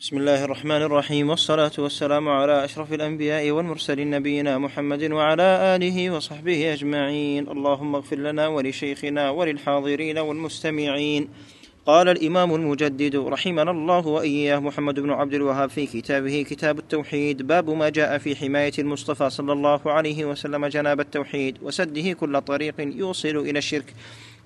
بسم الله الرحمن الرحيم والصلاة والسلام على أشرف الأنبياء والمرسلين نبينا محمد وعلى آله وصحبه أجمعين اللهم اغفر لنا ولشيخنا وللحاضرين والمستمعين قال الإمام المجدد رحمنا الله وإياه محمد بن عبد الوهاب في كتابه كتاب التوحيد باب ما جاء في حماية المصطفى صلى الله عليه وسلم جناب التوحيد وسده كل طريق يوصل إلى الشرك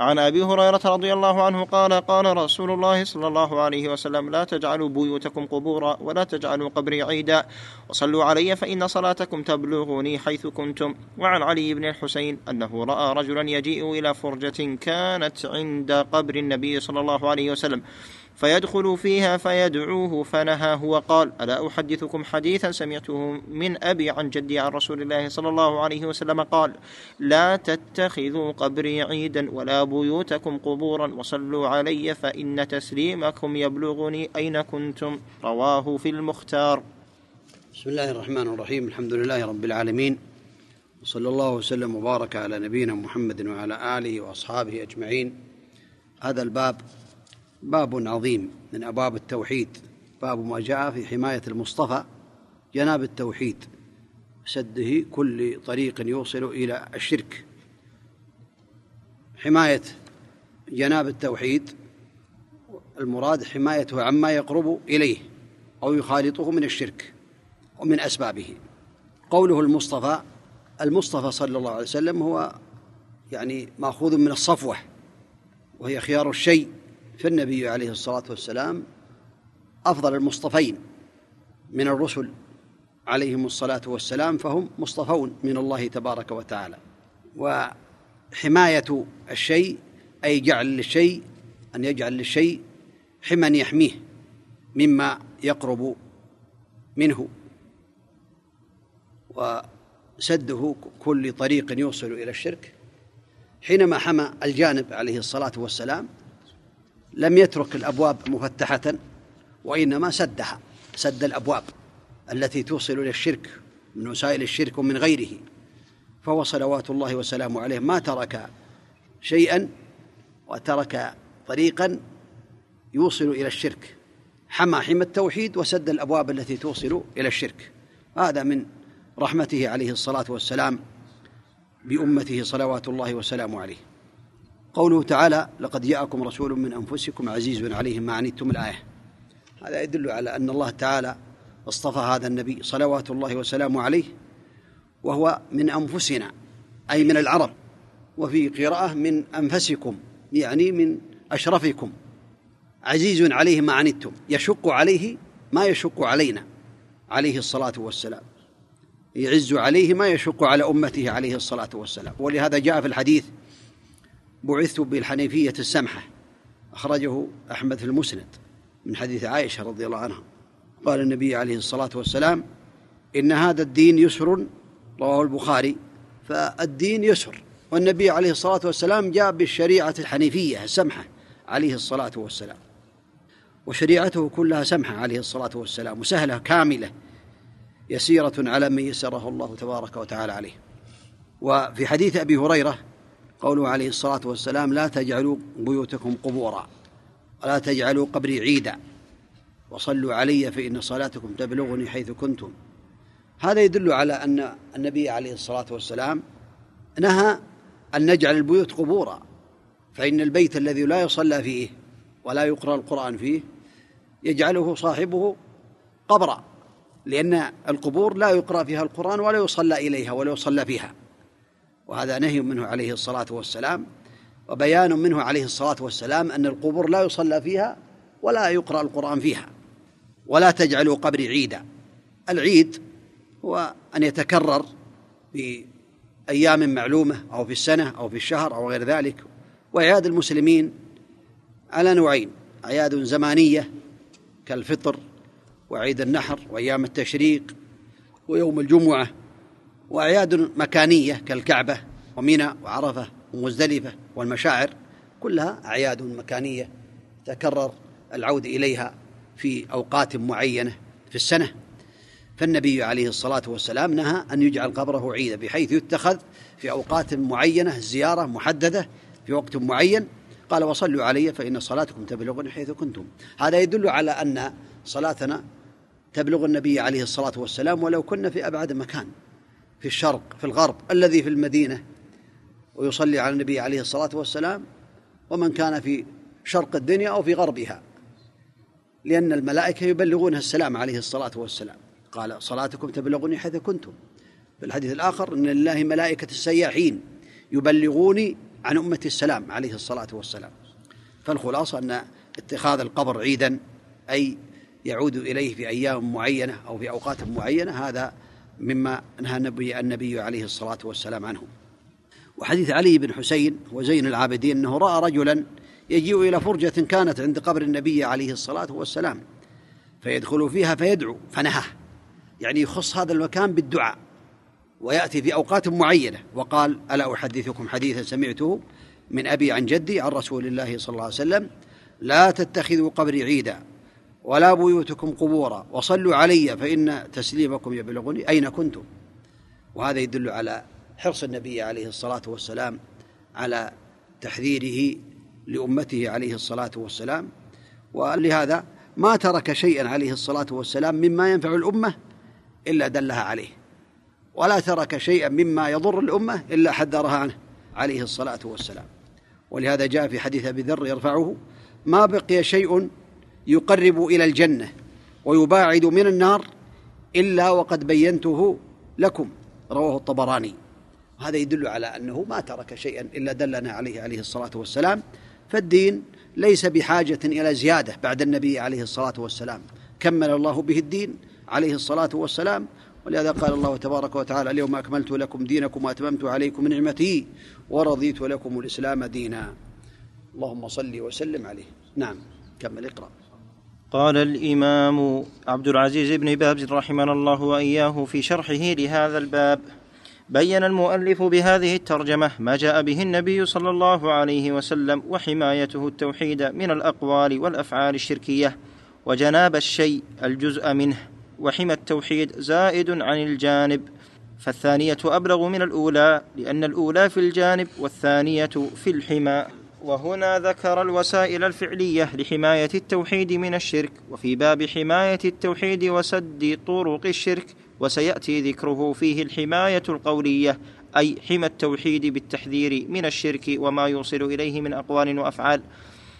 عن أبي هريرة رضي الله عنه قال قال رسول الله صلى الله عليه وسلم لا تجعلوا بيوتكم قبورا ولا تجعلوا قبري عيدا. وصلوا علي فإن صلاتكم تبلغني حيث كنتم. وعن علي بن الحسين أنه رأى رجلا يجيء إلى فرجة كانت عند قبر النبي صلى الله عليه وسلم. فيدخل فيها فيدعوه فنهاه وقال ألا أحدثكم حديثا سمعته من أبي عن جدي عن رسول الله صلى الله عليه وسلم؟ قال لا تتخذوا قبري عيدا ولا بيوتكم قبورا وصلوا علي فإن تسليمكم يبلغني أين كنتم. رواه في المختار. بسم الله الرحمن الرحيم. الحمد لله رب العالمين وصلى الله وسلم وبارك على نبينا محمد وعلى آله وأصحابه أجمعين. هذا الباب باب عظيم من أبواب التوحيد. باب ما جاء في حماية المصطفى جناب التوحيد. سده كل طريق يوصل إلى الشرك. حماية جناب التوحيد المراد حمايته عما يقرب إليه أو يخالطه من الشرك ومن أسبابه. قوله المصطفى المصطفى صلى الله عليه وسلم هو يعني مأخوذ من الصفوة وهي خيار الشيء. فالنبي عليه الصلاة والسلام أفضل المصطفين من الرسل عليهم الصلاة والسلام فهم مصطفون من الله تبارك وتعالى. وحماية الشيء أي جعل للشيء أن يجعل للشيء حما يحميه مما يقرب منه. وسده كل طريق يوصل إلى الشرك. حينما حمى الجانب عليه الصلاة والسلام لم يترك الأبواب مفتحة وإنما سدها سد الأبواب التي توصل إلى الشرك من وسائل الشرك ومن غيره. فهو صلوات الله وسلامه عليه. ما ترك شيئا وترك طريقا يوصل إلى الشرك. حمى حمى التوحيد وسد الأبواب التي توصل إلى الشرك. هذا من رحمته عليه الصلاة والسلام بأمته صلوات الله وسلامه عليه. قوله تعالى لقد جاءكم رسول من أنفسكم عزيز عليه ما عنتم الآية. هذا يدل على أن الله تعالى اصطفى هذا النبي صلوات الله وسلامه عليه وهو من أنفسنا أي من العرب وفي قراءة من أنفسكم يعني من أشرفكم عزيز عليه ما عنتم يشق عليه ما يشق علينا عليه الصلاة والسلام يعز عليه ما يشق على أمته عليه الصلاة والسلام. ولهذا جاء في الحديث بعثت بالحنيفية السمحة. أخرجه أحمد في المسند من حديث عائشة رضي الله عنها. قال النبي عليه الصلاة والسلام إن هذا الدين يسر رواه البخاري. فالدين يسر. والنبي عليه الصلاة والسلام جاء بالشريعة الحنيفية السمحة عليه الصلاة والسلام. وشريعته كلها سمحة عليه الصلاة والسلام وسهلة كاملة. يسيرة على من يسره الله تبارك وتعالى عليه. وفي حديث أبي هريرة قوله عليه الصلاة والسلام لا تجعلوا بيوتكم قبورا ولا تجعلوا قبري عيدا وصلوا علي فإن صلاتكم تبلغني حيث كنتم. هذا يدل على أن النبي عليه الصلاة والسلام نهى أن نجعل البيوت قبورا فإن البيت الذي لا يصلى فيه ولا يقرأ القرآن فيه يجعله صاحبه قبرا لأن القبور لا يقرأ فيها القرآن ولا يصلى إليها ولا يصلى فيها. وهذا نهي منه عليه الصلاة والسلام وبيان منه عليه الصلاة والسلام أن القبور لا يصلى فيها ولا يقرأ القرآن فيها ولا تجعلوا قبري عيدا. العيد هو أن يتكرر في أيام معلومة أو في السنة أو في الشهر أو غير ذلك. وأعياد المسلمين على نوعين أعياد زمانية كالفطر وعيد النحر وأيام التشريق ويوم الجمعة وأعياد مكانية كالكعبة ومنى وعرفة ومزدلفة والمشاعر كلها أعياد مكانية تكرر العود إليها في أوقات معينة في السنة. فالنبي عليه الصلاة والسلام نهى أن يجعل قبره عيدا بحيث يتخذ في أوقات معينة زيارة محددة في وقت معين. قال وصلوا علي فإن صلاتكم تبلغني حيث كنتم. هذا يدل على أن صلاتنا تبلغ النبي عليه الصلاة والسلام ولو كنا في أبعد مكان. في الشرق في الغرب الذي في المدينة ويصلي على النبي عليه الصلاة والسلام ومن كان في شرق الدنيا أو في غربها لأن الملائكة يبلغونها السلام عليه الصلاة والسلام. قال صلاتكم تبلغني حيث كنتم. في الحديث الآخر إن لله ملائكة السياحين يبلغوني عن أمة السلام عليه الصلاة والسلام. فالخلاصة أن اتخاذ القبر عيدا أي يعود إليه في أيام معينة أو في أوقات معينة هذا مما نهى النبي, النبي عليه الصلاة والسلام عنه. وحديث علي بن حسين وزين العابدين أنه رأى رجلا يجيء إلى فرجة كانت عند قبر النبي عليه الصلاة والسلام فيدخل فيها فيدعو فنهاه. يعني يخص هذا المكان بالدعاء ويأتي في أوقات معينة وقال ألا أحدثكم حديثا سمعته من أبي عن جدي عن رسول الله صلى الله عليه وسلم لا تتخذوا قبري عيدا. ولا بيوتكم قبورا. وصلوا علي فإن تسليمكم يبلغني أين كنتم. وهذا يدل على حرص النبي عليه الصلاة والسلام على تحذيره لأمته عليه الصلاة والسلام. ولهذا ما ترك شيئا عليه الصلاة والسلام مما ينفع الأمة إلا دلها عليه. ولا ترك شيئا مما يضر الأمة إلا حذرها عنه عليه الصلاة والسلام. ولهذا جاء في حديث أبي ذر يرفعه ما بقي شيء يقرب إلى الجنة ويباعد من النار إلا وقد بينته لكم رواه الطبراني. هذا يدل على أنه ما ترك شيئا إلا دلنا عليه عليه الصلاة والسلام. فالدين ليس بحاجة إلى زيادة بعد النبي عليه الصلاة والسلام. كمل الله به الدين عليه الصلاة والسلام. ولهذا قال الله تبارك وتعالى اليوم أكملت لكم دينكم وأتممت عليكم نعمتي ورضيت لكم الإسلام دينا. اللهم صل وسلم عليه. نعم كمل اقرأ. قال الإمام عبد العزيز بن بابز رحمنا الله وإياه في شرحه لهذا الباب. بين المؤلف بهذه الترجمة ما جاء به النبي صلى الله عليه وسلم وحمايته التوحيد من الأقوال والأفعال الشركية وجناب الشيء الجزء منه وحمى التوحيد زائد عن الجانب. فالثانية أبلغ من الأولى لأن الأولى في الجانب والثانية في الحمى. وهنا ذكر الوسائل الفعلية لحماية التوحيد من الشرك وفي باب حماية التوحيد وسد طرق الشرك وسيأتي ذكره فيه الحماية القولية أي حمى التوحيد بالتحذير من الشرك وما يوصل إليه من أقوال وأفعال.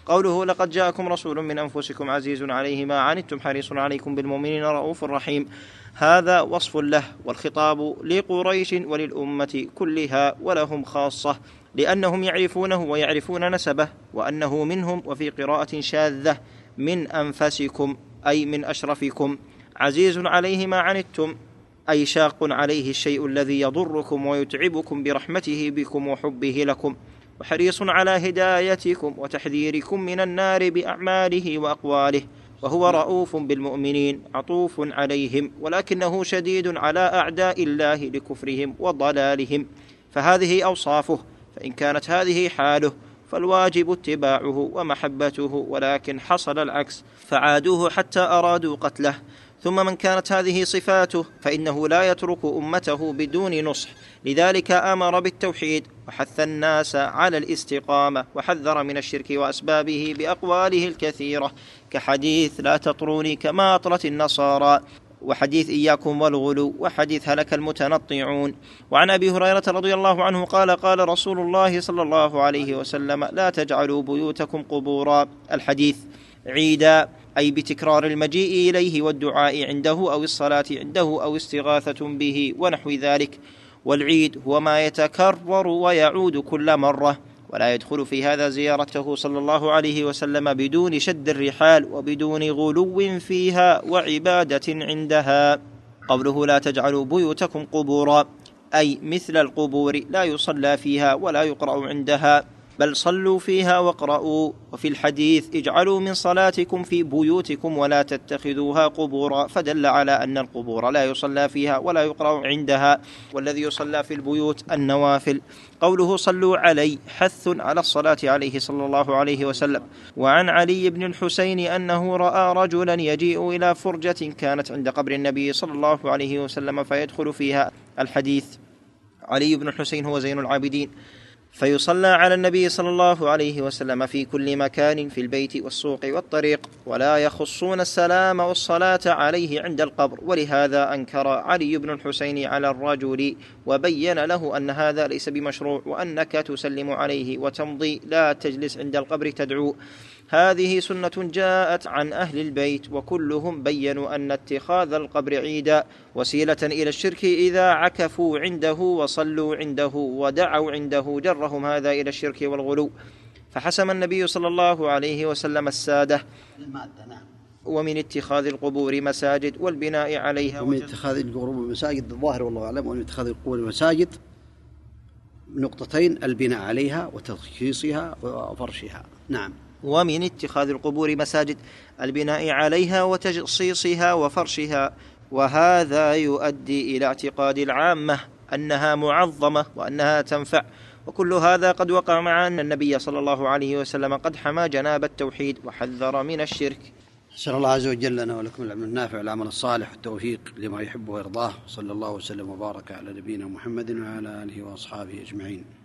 قوله لقد جاءكم رسول من أنفسكم عزيز عليه ما عنتم حريص عليكم بالمؤمنين رؤوف رحيم. هذا وصف له والخطاب لقريش وللأمة كلها ولهم خاصة لأنهم يعرفونه ويعرفون نسبه وأنه منهم وفي قراءة شاذة من أنفسكم أي من أشرفكم. عزيز عليه ما عنتم أي شاق عليه الشيء الذي يضركم ويتعبكم برحمته بكم وحبه لكم. وحريص على هدايتكم وتحذيركم من النار بأعماله وأقواله وهو رؤوف بالمؤمنين عطوف عليهم ولكنه شديد على أعداء الله لكفرهم وضلالهم. فهذه أوصافه فإن كانت هذه حاله فالواجب اتباعه ومحبته ولكن حصل العكس فعادوه حتى أرادوا قتله. ثم من كانت هذه صفاته فإنه لا يترك أمته بدون نصح. لذلك آمر بالتوحيد وحث الناس على الاستقامة وحذر من الشرك وأسبابه بأقواله الكثيرة. كحديث لا تطروني كما أطرت النصارى. وحديث إياكم والغلو وحديث هلك المتنطعون. وعن أبي هريرة رضي الله عنه قال قال رسول الله صلى الله عليه وسلم لا تجعلوا بيوتكم قبورا. الحديث عيدا. أي بتكرار المجيء إليه والدعاء عنده أو الصلاة عنده أو استغاثة به ونحو ذلك. والعيد هو ما يتكرر ويعود كل مرة. ولا يدخل في هذا زيارته صلى الله عليه وسلم بدون شد الرحال وبدون غلو فيها وعبادة عندها. قوله لا تجعلوا بيوتكم قبورا أي مثل القبور لا يصلى فيها ولا يقرأ عندها. بل صلوا فيها واقرأوا وفي الحديث اجعلوا من صلاتكم في بيوتكم ولا تتخذوها قبورا فدل على أن القبور لا يصلى فيها ولا يقرأ عندها والذي يصلى في البيوت النوافل. قوله صلوا علي حث على الصلاة عليه صلى الله عليه وسلم. وعن علي بن الحسين أنه رأى رجلا يجيء إلى فرجة كانت عند قبر النبي صلى الله عليه وسلم فيدخل فيها. الحديث علي بن الحسين هو زين العابدين. فيصلى على النبي صلى الله عليه وسلم في كل مكان في البيت والسوق والطريق ولا يخصون السلام والصلاة عليه عند القبر. ولهذا أنكر علي بن الحسين على الرجل وبين له أن هذا ليس بمشروع وأنك تسلم عليه وتمضي لا تجلس عند القبر تدعو. هذه سنة جاءت عن أهل البيت وكلهم بينوا أن اتخاذ القبر عيدا وسيلة إلى الشرك إذا عكفوا عنده وصلوا عنده ودعوا عنده جرهم هذا إلى الشرك والغلو. فحسم النبي صلى الله عليه وسلم السادة. ومن اتخاذ القبور مساجد والبناء عليها ومن اتخاذ القبور مساجد الظاهر والله أعلم ومن اتخاذ القبور مساجد نقطتين البناء عليها وترخيصها وفرشها. نعم. ومن اتخاذ القبور مساجد البناء عليها وتجصيصها وفرشها. وهذا يؤدي إلى اعتقاد العامة أنها معظمة وأنها تنفع. وكل هذا قد وقع مع أن النبي صلى الله عليه وسلم قد حمى جناب التوحيد وحذر من الشرك. نسأل الله عز وجل لنا ولكم العلم النافع والعمل الصالح والتوفيق لما يحب ويرضاه. صلى الله وسلم وبارك على نبينا محمد وعلى آله وأصحابه أجمعين.